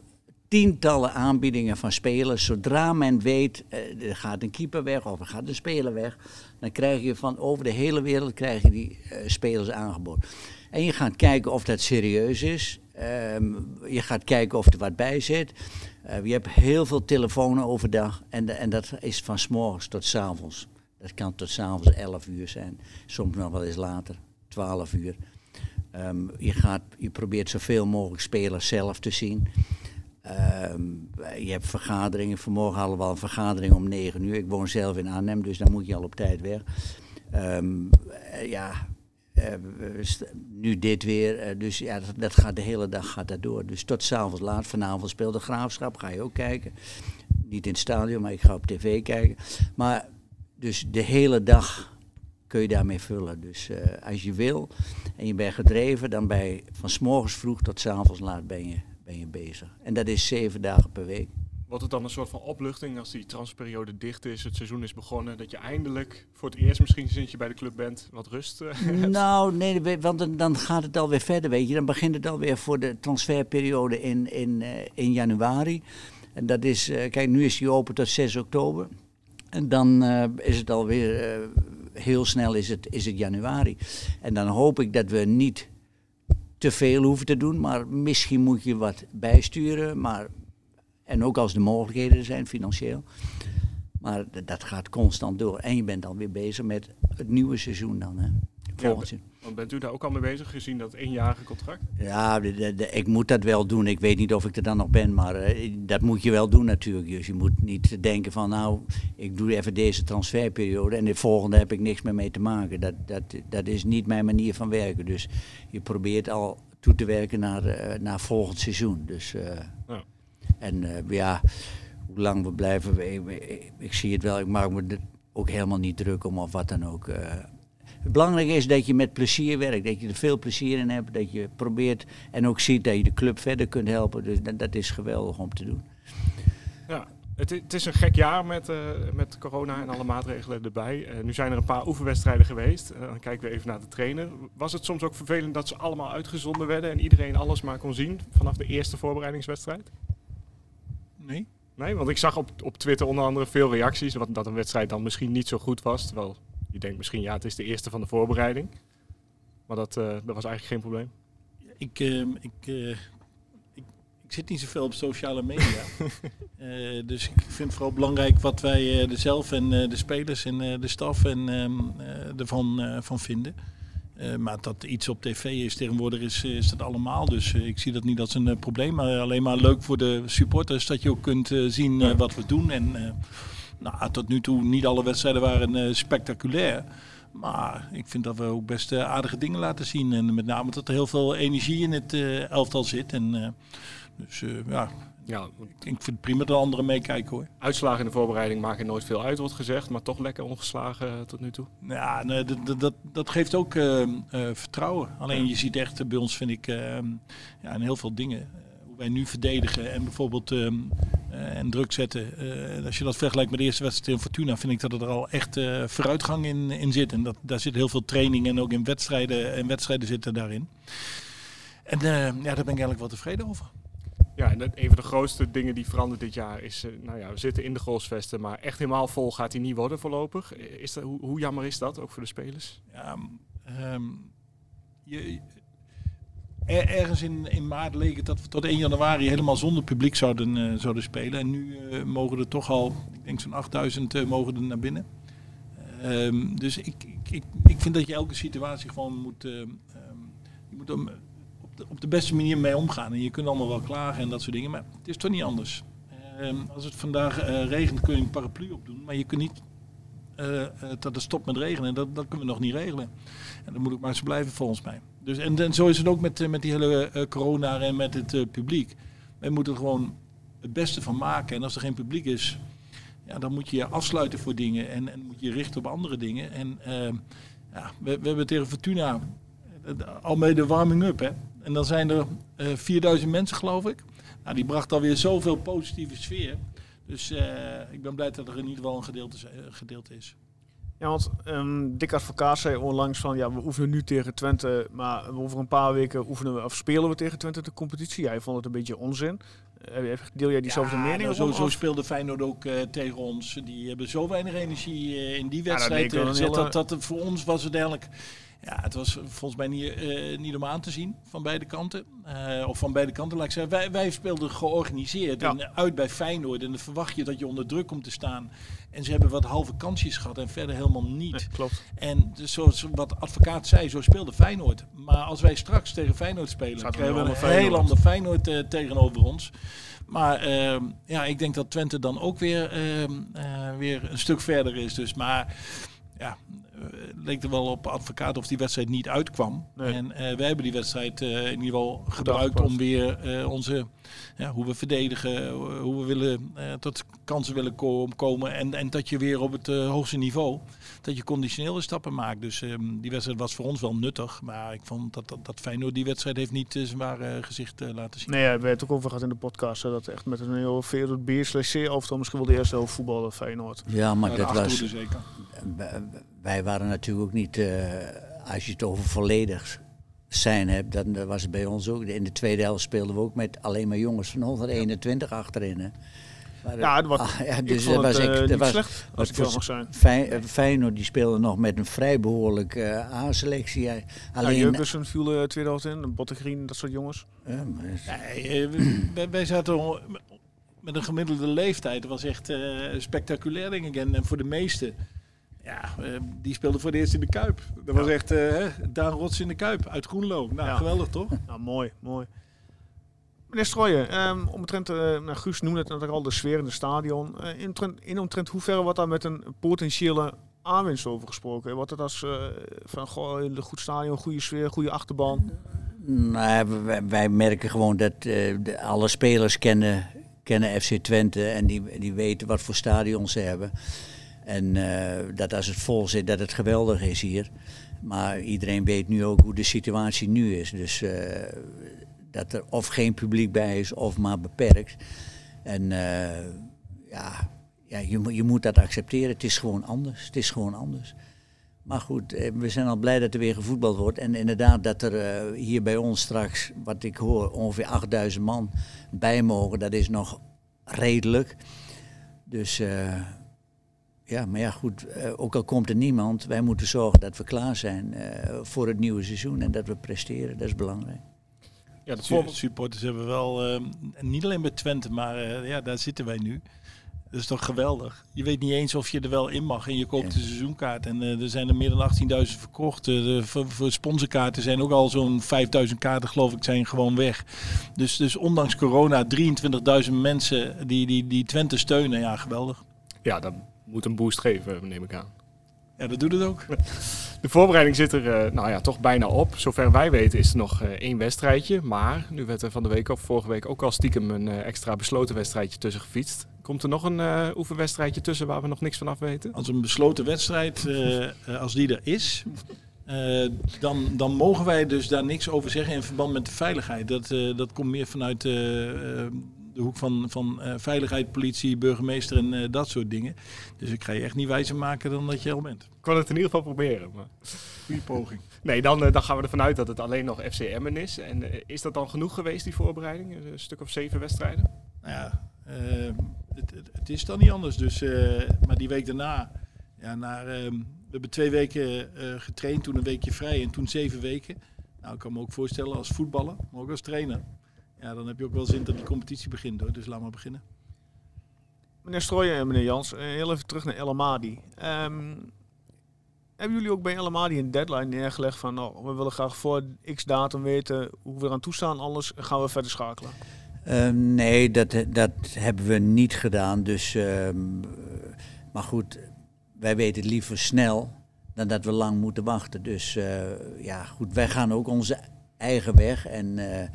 tientallen aanbiedingen van spelers. Zodra men weet, uh, er gaat een keeper weg of er gaat een speler weg, dan krijg je van over de hele wereld krijg je die uh, spelers aangeboden. En je gaat kijken of dat serieus is. Um, je gaat kijken of er wat bij zit. Uh, je hebt heel veel telefoons overdag en, en dat is van s morgens tot s avonds. Dat kan tot s'avonds 11 uur zijn, soms nog wel eens later, 12 uur. Um, je, gaat, je probeert zoveel mogelijk spelers zelf te zien. Um, je hebt vergaderingen. Vanmorgen hadden we al een vergadering om 9 uur. Ik woon zelf in Arnhem, dus dan moet je al op tijd weg. Um, ja, uh, nu dit weer. Uh, dus ja, dat, gaat de hele dag gaat dat door. Dus tot s'avonds laat. Vanavond speelt de graafschap. Ga je ook kijken. Niet in het stadion, maar ik ga op tv kijken. Maar dus de hele dag kun je daarmee vullen. Dus als je wil en je bent gedreven, dan ben je van s morgens vroeg tot s avonds laat ben je, ben je bezig. En dat is zeven dagen per week. Wordt het dan een soort van opluchting als die transperiode dicht is, het seizoen is begonnen, dat je eindelijk voor het eerst misschien sinds je bij de club bent wat rust uh, Nou, nee, want dan, dan, gaat het alweer verder, weet je. Dan begint het alweer voor de transferperiode in, in, uh, in januari. En dat is, uh, kijk, nu is die open tot 6 oktober. En dan is het alweer, heel snel is het, is het januari. En dan hoop ik dat we niet te veel hoeven te doen, maar misschien moet je wat bijsturen. Maar en ook als de mogelijkheden zijn, financieel. Maar dat gaat constant door. En je bent dan weer bezig met het nieuwe seizoen dan. Hè. Volgend bent u daar ook al mee bezig, gezien dat eenjarige contract? Ja, de, de, ik moet dat wel doen. Ik weet niet of ik er dan nog ben, maar uh, dat moet je wel doen natuurlijk. Dus je moet niet denken van nou, ik doe even deze transferperiode en de volgende heb ik niks meer mee te maken. Dat, dat, dat is niet mijn manier van werken. Dus je probeert al toe te werken naar, uh, naar volgend seizoen. Dus... Uh, ja. En ja, hoe lang we blijven, ik, ik, ik, zie het wel, ik maak me er ook helemaal niet druk om of wat dan ook. Het belangrijke is dat je met plezier werkt, dat je er veel plezier in hebt, dat je probeert en ook ziet dat je de club verder kunt helpen. Dus dat, dat is geweldig om te doen. Ja, het, het, is een gek jaar met, uh, met corona en alle maatregelen erbij. Uh, nu zijn er een paar oefenwedstrijden geweest. Uh, dan kijken we even naar de trainer. Was het soms ook vervelend dat ze allemaal uitgezonden werden en iedereen alles maar kon zien vanaf de eerste voorbereidingswedstrijd? Nee. Nee, want ik zag op, op Twitter onder andere veel reacties wat, dat een wedstrijd dan misschien niet zo goed was. Terwijl je denkt misschien, ja, het is de eerste van de voorbereiding. Maar dat, dat was eigenlijk geen probleem. Ik, uh, ik, uh, ik, ik, zit niet zoveel op sociale media. dus ik vind het vooral belangrijk wat wij er zelf en de spelers en de staf en, ehm, ervan van vinden. Uh, maar dat iets op tv is tegenwoordig is, is dat allemaal. Dus ik zie dat niet als een probleem. Maar alleen maar leuk voor de supporters dat je ook kunt zien wat we doen. En Nou, tot nu toe niet alle wedstrijden waren uh, spectaculair. Maar ik vind dat we ook best uh, aardige dingen laten zien. En met name dat er heel veel energie in het uh, elftal zit. En, dus ja, ja, ik vind het prima dat anderen meekijken hoor. Uitslagen in de voorbereiding maken nooit veel uit, wordt gezegd. Maar toch lekker ongeslagen tot nu toe. Ja, nee, dat, dat, dat geeft ook vertrouwen. Alleen je ziet echt bij ons, vind ik, ja, in heel veel dingen wij nu verdedigen en bijvoorbeeld uh, uh, en druk zetten. Uh, als je dat vergelijkt met de eerste wedstrijd in Fortuna, vind ik dat er al echt vooruitgang in, in zit. En dat, daar zit heel veel training en ook in wedstrijden en wedstrijden zitten daarin. En ja, daar ben ik eigenlijk wel tevreden over. Ja, en een van de grootste dingen die verandert dit jaar is, nou ja, we zitten in de goalsvesten, maar echt helemaal vol gaat hij niet worden voorlopig. Is dat, hoe, hoe jammer is dat, ook voor de spelers? Ja, um, je, ergens in, in maart leek het dat we tot 1 januari helemaal zonder publiek zouden, uh, zouden spelen. En nu uh, mogen er toch al, ik denk zo'n 8000 uh, mogen er naar binnen. Um, dus ik, ik, ik, ik, vind dat je elke situatie gewoon moet, um, je moet op, de, op de beste manier mee omgaan. En je kunt allemaal wel klagen en dat soort dingen, maar het is toch niet anders. Um, als het vandaag regent kun je een paraplu opdoen, maar je kunt niet dat het stopt met regenen. Dat, dat kunnen we nog niet regelen. En dat moet ook maar zo blijven volgens mij. Dus, en, zo is het ook met, eh, met die hele uh, corona en met het uh, publiek. Wij moeten er gewoon het beste van maken. En als er geen publiek is, ja, dan moet je je afsluiten voor dingen. En, en moet je richten op andere dingen. En ja, we, we, hebben tegen Fortuna al mee de warming-up. Hè? En dan zijn er 4000 mensen, geloof ik. Nou, die bracht alweer zoveel positieve sfeer. Dus ik ben blij dat er in ieder geval een gedeelte, gedeelte is. Ja, want um, Dick Advocaat zei onlangs van ja, we oefenen nu tegen Twente, maar over een paar weken oefenen we of spelen we tegen Twente de competitie. Jij vond het een beetje onzin. Deel jij diezelfde ja, mening? Nou, zo, zo speelde Feyenoord ook uh, tegen ons. Die hebben zo weinig energie uh, in die wedstrijd ja, gezet. Dat, dat, dat, voor ons was het eigenlijk ja, het was volgens mij niet, uh, niet om aan te zien van beide kanten. Uh, of van beide kanten, laat ik zeggen. Wij, wij speelden georganiseerd en uit bij Feyenoord. En dan verwacht je dat je onder druk komt te staan. En ze hebben wat halve kansjes gehad en verder helemaal niet. klopt. En dus zoals wat advocaat zei, zo speelde Feyenoord. Maar als wij straks tegen Feyenoord spelen, Zaten krijgen we een Feyenoord. heel ander Feyenoord uh, tegenover ons. Maar ehm, ja, ik denk dat Twente dan ook weer, ehm, weer een stuk verder is. Dus maar ja, leek er wel op advocaat of die wedstrijd niet uitkwam. En uh, wij hebben die wedstrijd uh, in ieder geval gebruikt om weer onze, ja, hoe we verdedigen, hoe we willen tot kansen willen komen. En, en dat je weer op het hoogste niveau, dat je conditionele stappen maakt. Dus um, die wedstrijd was voor ons wel nuttig. Maar ik vond dat, dat, dat Feyenoord die wedstrijd heeft niet zijn ware gezicht laten zien. Nee, ja, we hebben het ook over gehad in de podcast. dat echt met een heel veel beer of dan misschien wel de eerste helft voetballen Feyenoord. Ja, maar dat was... Zeker wij waren natuurlijk ook niet, uh, als je het over volledig zijn hebt, dan was het bij ons ook. In de tweede helft speelden we ook met alleen maar jongens van 121 achterin. Hè. Maar, ja, wat, ah, ja, dus dat was, ik, uh, dat was, slecht, als ik mag zijn. Fijn, uh, Feyenoord die speelde nog met een vrij behoorlijke uh, A-selectie. Alleen, ja, Jurgensen viel uh, tweede helft in, Bottegreen, dat soort jongens. Ja, maar... nee, wij, wij zaten met een gemiddelde leeftijd. Dat was echt spectaculair, denk ik. En, voor de meesten ja, uh, die speelde voor de eerst in de Kuip. Dat was echt uh, Daan Rots in de Kuip uit Groenlo. Nou, ja. geweldig toch? Nou, mooi, mooi. Meneer Strooijen, um, omtrent, uh, nou, Guus noemde het net al, de sfeer in het stadion. Uh, in, in omtrent hoeverre wordt daar met een potentiële aanwinst over gesproken? Wordt het als van goh, een goed stadion, goede sfeer, goede achterban? Nou, wij, wij merken gewoon dat de, alle spelers kennen, kennen FC Twente en die, die weten wat voor stadion ze hebben. En uh, dat als het vol zit, dat het geweldig is hier. Maar iedereen weet nu ook hoe de situatie nu is. Dus uh, dat er of geen publiek bij is of maar beperkt. En uh, ja, ja je, je moet dat accepteren. Het is gewoon anders. Het is gewoon anders. Maar goed, we zijn al blij dat er weer gevoetbald wordt. En inderdaad dat er hier bij ons straks, wat ik hoor, ongeveer 8000 man bij mogen. Dat is nog redelijk. Dus ja, maar ja, goed, uh, ook al komt er niemand, wij moeten zorgen dat we klaar zijn uh, voor het nieuwe seizoen en dat we presteren. Dat is belangrijk. Ja, de supporters hebben wel, uh, niet alleen bij Twente, maar ja, daar zitten wij nu. Dat is toch geweldig. Je weet niet eens of je er wel in mag en je koopt ja. de seizoenkaart. En er zijn er meer dan 18.000 verkocht. De, voor, voor sponsorkaarten zijn ook al zo'n 5.000 kaarten, geloof ik, zijn gewoon weg. Dus, dus ondanks corona 23.000 mensen die, die, die Twente steunen. Ja, geweldig. Ja, dan moet een boost geven, neem ik aan. Ja, dat doet het ook. De voorbereiding zit er eh, nou ja, toch bijna op. Zover wij weten is er nog eh, één wedstrijdje. Maar nu werd er van de week of vorige week ook al stiekem een eh, extra besloten wedstrijdje tussen gefietst. Komt er nog een oefenwedstrijdje tussen waar we nog niks van af weten? Als een besloten wedstrijd, als die er is, dan, dan mogen wij dus daar niks over zeggen in verband met de veiligheid. Dat, dat komt meer vanuit de hoek van, van eh, veiligheid, politie, burgemeester en eh, dat soort dingen. Dus ik ga je echt niet wijzer maken dan dat je al bent. Ik kan het in ieder geval proberen. Maar... Goeie poging. Nee, dan, eh, dan gaan we ervan uit dat het alleen nog FCM'en is. En is dat dan genoeg geweest, die voorbereiding? Een stuk of zeven wedstrijden? Nou ja, het, het, het is dan niet anders. Dus, eh, maar die week daarna, ja, naar, ehm, we hebben twee weken eh, getraind, toen een weekje vrij en toen zeven weken. Nou, ik kan me ook voorstellen als voetballer, maar ook als trainer. Ja, dan heb je ook wel zin dat die competitie begint hoor. Dus laat maar beginnen. Meneer Strooijen en meneer Jans, eh, heel even terug naar El Amadi. Ehm, hebben jullie ook bij El Amadi een deadline neergelegd van nou, we willen graag voor x datum weten hoe we eraan toestaan, anders gaan we verder schakelen? Eh, nee, dat, dat hebben we niet gedaan. Dus, ehm, maar goed, wij weten het liever snel dan dat we lang moeten wachten. Dus eh, ja, goed, wij gaan ook onze eigen weg. En eh,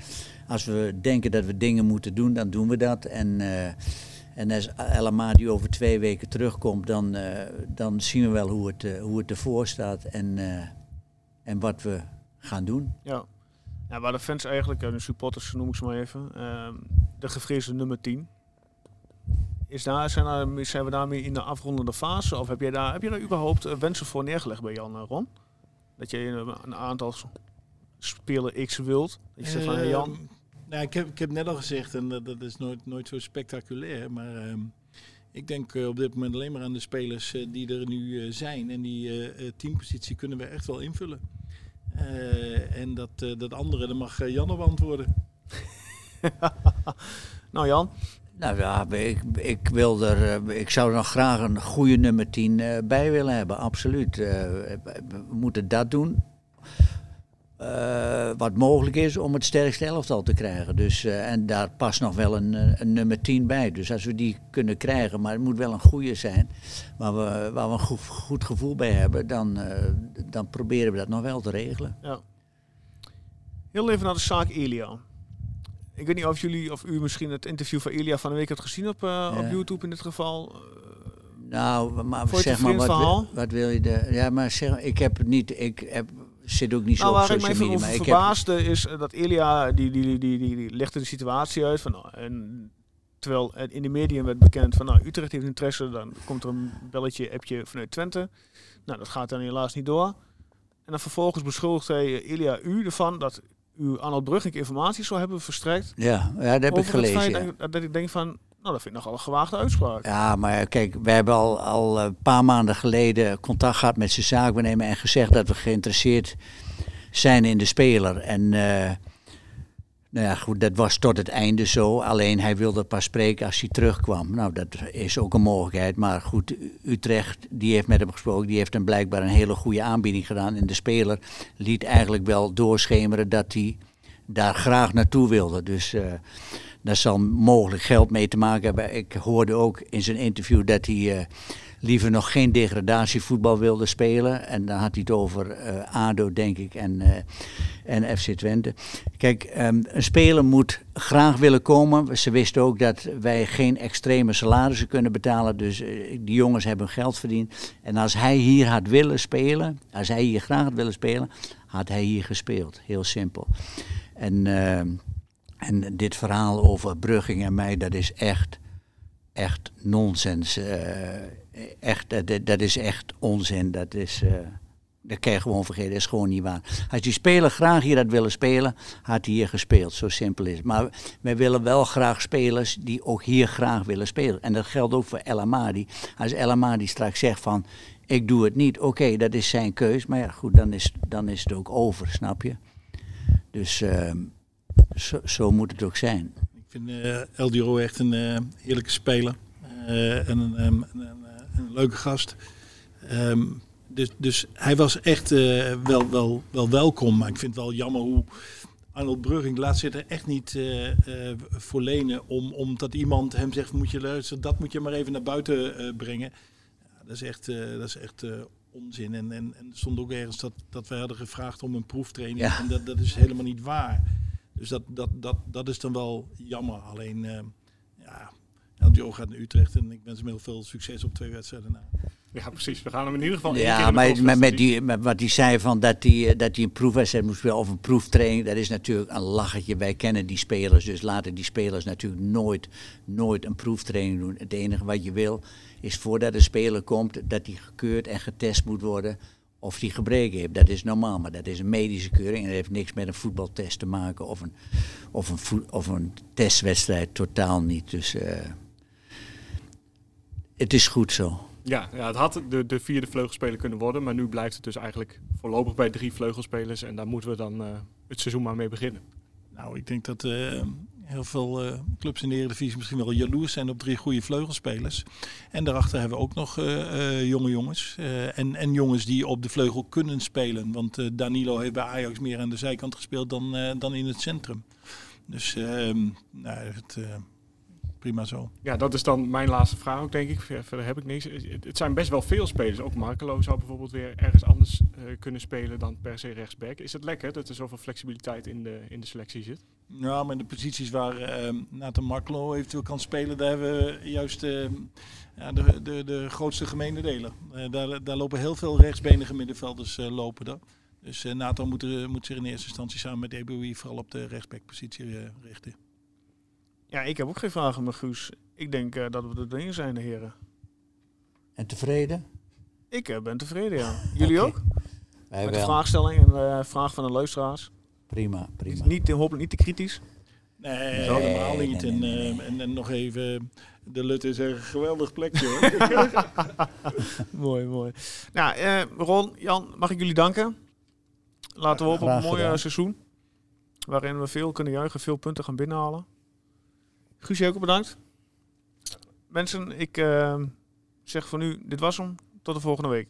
als we denken dat we dingen moeten doen, dan doen we dat. En, eh, en als El Amadi over twee weken terugkomt, dan, eh, dan zien we wel hoe het, eh, hoe het ervoor staat en, eh, en wat we gaan doen. Ja. ja, waar de fans eigenlijk, en de supporters noem ik ze maar even, ehm, de gevreesde nummer 10. Is daar, zijn, daar, zijn we daarmee in de afrondende fase? Of heb jij daar, heb je daar überhaupt wensen voor neergelegd bij Jan Ron? Dat je een, een aantal speler X wilt? Dat je zegt van, hey Jan, nou, ik, heb, ik heb net al gezegd, en dat, dat is nooit, nooit zo spectaculair, maar ehm, ik denk eh, op dit moment alleen maar aan de spelers eh, die er nu eh, zijn. En die eh, eh, teampositie kunnen we echt wel invullen. Eh, en dat, eh, dat andere, daar mag Jan op antwoorden. nou Jan, Nou ja, ik, ik, wil er, ik zou er nog graag een goede nummer 10 eh, bij willen hebben, absoluut. Eh, we moeten dat doen. Eh, wat mogelijk is om het sterkste elftal te krijgen. Dus, eh, en daar past nog wel een, eh, een nummer 10 bij. Dus als we die kunnen krijgen, maar het moet wel een goede zijn, waar we, waar we een goed, goed gevoel bij hebben, dan, dan proberen we dat nog wel te regelen. Ja. Heel even naar de zaak Elia. Ik weet niet of jullie of u misschien het interview van Elia van de week hebt gezien op, op YouTube in dit geval. Nou, maar zeg maar, wat, wat wil je de? Ja, maar zeg, ik heb het niet, ik heb, zit ook niet zo Nou, op waar ik me social even media, over maar ik heb, verbaasde is eh, dat Elia, die, die, die, die, die, die legde de situatie uit. Van, nou, en, terwijl het in de media werd bekend van, nou, Utrecht heeft interesse. Dan komt er een belletje, appje vanuit Twente. Nou, dat gaat dan helaas niet door. En dan vervolgens beschuldigt hij eh, Elia u ervan dat u Arnold Brugink informatie zou hebben verstrekt. ja, ja, dat heb ik gelezen. feit ja. dat, dat ik denk van, nou, dat vind ik nogal een gewaagde uitspraak. Ja, maar kijk, we hebben al, al een paar maanden geleden contact gehad met zijn zaakbenemer en gezegd dat we geïnteresseerd zijn in de speler. En eh, nou ja, goed, dat was tot het einde zo. Alleen hij wilde pas spreken als hij terugkwam. Nou, dat is ook een mogelijkheid. Maar goed, Utrecht, die heeft met hem gesproken. Die heeft hem blijkbaar een hele goede aanbieding gedaan. En de speler liet eigenlijk wel doorschemeren dat hij daar graag naartoe wilde. Dus eh daar zal mogelijk geld mee te maken hebben. Ik hoorde ook in zijn interview dat hij eh, liever nog geen degradatievoetbal wilde spelen. En dan had hij het over eh, ADO, denk ik, en, eh, en FC Twente. Kijk, ehm, een speler moet graag willen komen. Ze wisten ook dat wij geen extreme salarissen kunnen betalen. Dus die jongens hebben geld verdiend. En als hij hier had willen spelen, als hij hier graag had willen spelen, had hij hier gespeeld. Heel simpel. En, ehm, en dit verhaal over Brugging en mij, dat is echt, echt nonsens. Eh, echt, dat, dat is echt onzin. Dat is, eh, dat kan je gewoon vergeten. Dat is gewoon niet waar. Als die speler graag hier had willen spelen, had hij hier gespeeld. Zo simpel is het. Maar wij willen wel graag spelers die ook hier graag willen spelen. En dat geldt ook voor El Amadi. Als El Amadi straks zegt van, ik doe het niet. Oké, dat is zijn keus. Maar ja, goed, dan is, dan is het ook over, snap je? Dus ehm, zo, zo moet het ook zijn. Ik vind eh El Diro echt een eh, heerlijke speler. Eh, en een, ehm, een, een, een leuke gast. Ehm, dus, dus hij was echt wel, wel, wel welkom. Maar ik vind het wel jammer hoe Arnold Brugging laat zich er echt niet eh, voor lenen. Om, omdat iemand hem zegt, moet je luisteren, dat moet je maar even naar buiten brengen. dat is echt, dat is echt onzin. En, en, en er stond ook ergens dat, dat wij hadden gevraagd om een proeftraining. Ja. En dat, dat is helemaal niet waar. Dus dat, dat, dat, dat is dan wel jammer. Alleen, eh, ja, El Joe gaat naar Utrecht en ik wens hem heel veel succes op twee wedstrijden na. Ja, precies. We gaan hem in ieder geval één keer Ja, in de maar met, die, met wat hij zei van dat hij, eh, dat hij een proefwedstrijd moest spelen of een proeftraining, dat is natuurlijk een lachertje. Wij kennen die spelers, dus laten die spelers natuurlijk nooit, nooit een proeftraining doen. Het enige wat je wil is voordat een speler komt, dat hij gekeurd en getest moet worden of hij gebreken heeft. Dat is normaal, maar dat is een medische keuring en dat heeft niks met een voetbaltest te maken of een, of een, voet- of een testwedstrijd, totaal niet. Dus eh, het is goed zo. Ja, ja, het had de, de vierde vleugelspeler kunnen worden, maar nu blijft het dus eigenlijk voorlopig bij drie vleugelspelers. En daar moeten we dan eh, het seizoen maar mee beginnen. Nou, ik denk dat eh, heel veel eh, clubs in de Eredivisie misschien wel jaloers zijn op drie goede vleugelspelers. En daarachter hebben we ook nog eh, eh, jonge jongens. en, en jongens die op de vleugel kunnen spelen. Want Danilo heeft bij Ajax meer aan de zijkant gespeeld dan, dan in het centrum. Dus ehm, nou, het, prima zo. Ja, dat is dan mijn laatste vraag ook, denk ik. Ver- Verder heb ik niks. Het zijn best wel veel spelers. Ook Markelo zou bijvoorbeeld weer ergens anders eh, kunnen spelen dan per se rechtsback. Is het lekker dat er zoveel flexibiliteit in de, in de selectie zit? Ja, maar in de posities waar eh Nathan Marklo eventueel kan spelen, daar hebben we juist eh, ja, de, de, de grootste gemene delen. Eh, daar, daar lopen heel veel rechtsbenige middenvelders eh, lopen daar. Dus Nathan moet, er- moet zich in eerste instantie samen met EBUI vooral op de rechtsbackpositie richten. Ja, ik heb ook geen vragen meer, Guus. Ik denk eh, dat we er doorheen zijn, de heren. En tevreden? Ik eh, ben tevreden, ja. Jullie ook? Wij Met de vraagstelling en de vraag van de luisteraars. Prima, prima. Niet, hopelijk niet te kritisch. Nee, Zo? helemaal Nee, niet. nee, en, nee, nee, eh, en, en nog even, de Lut is een geweldig plekje hoor. mooi, mooi. Nou, eh, Ron, Jan, mag ik jullie danken. Laten we op op een mooi seizoen. Waarin we veel kunnen juichen, veel punten gaan binnenhalen. Guus, jij ook bedankt. Mensen, ik eh, zeg voor nu, dit was hem. Tot de volgende week.